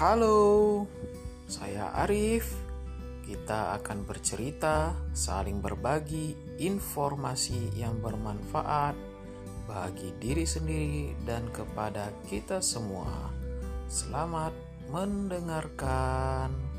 Halo, saya Arif. Kita akan bercerita, saling berbagi informasi yang bermanfaat bagi diri sendiri dan kepada kita semua. Selamat mendengarkan.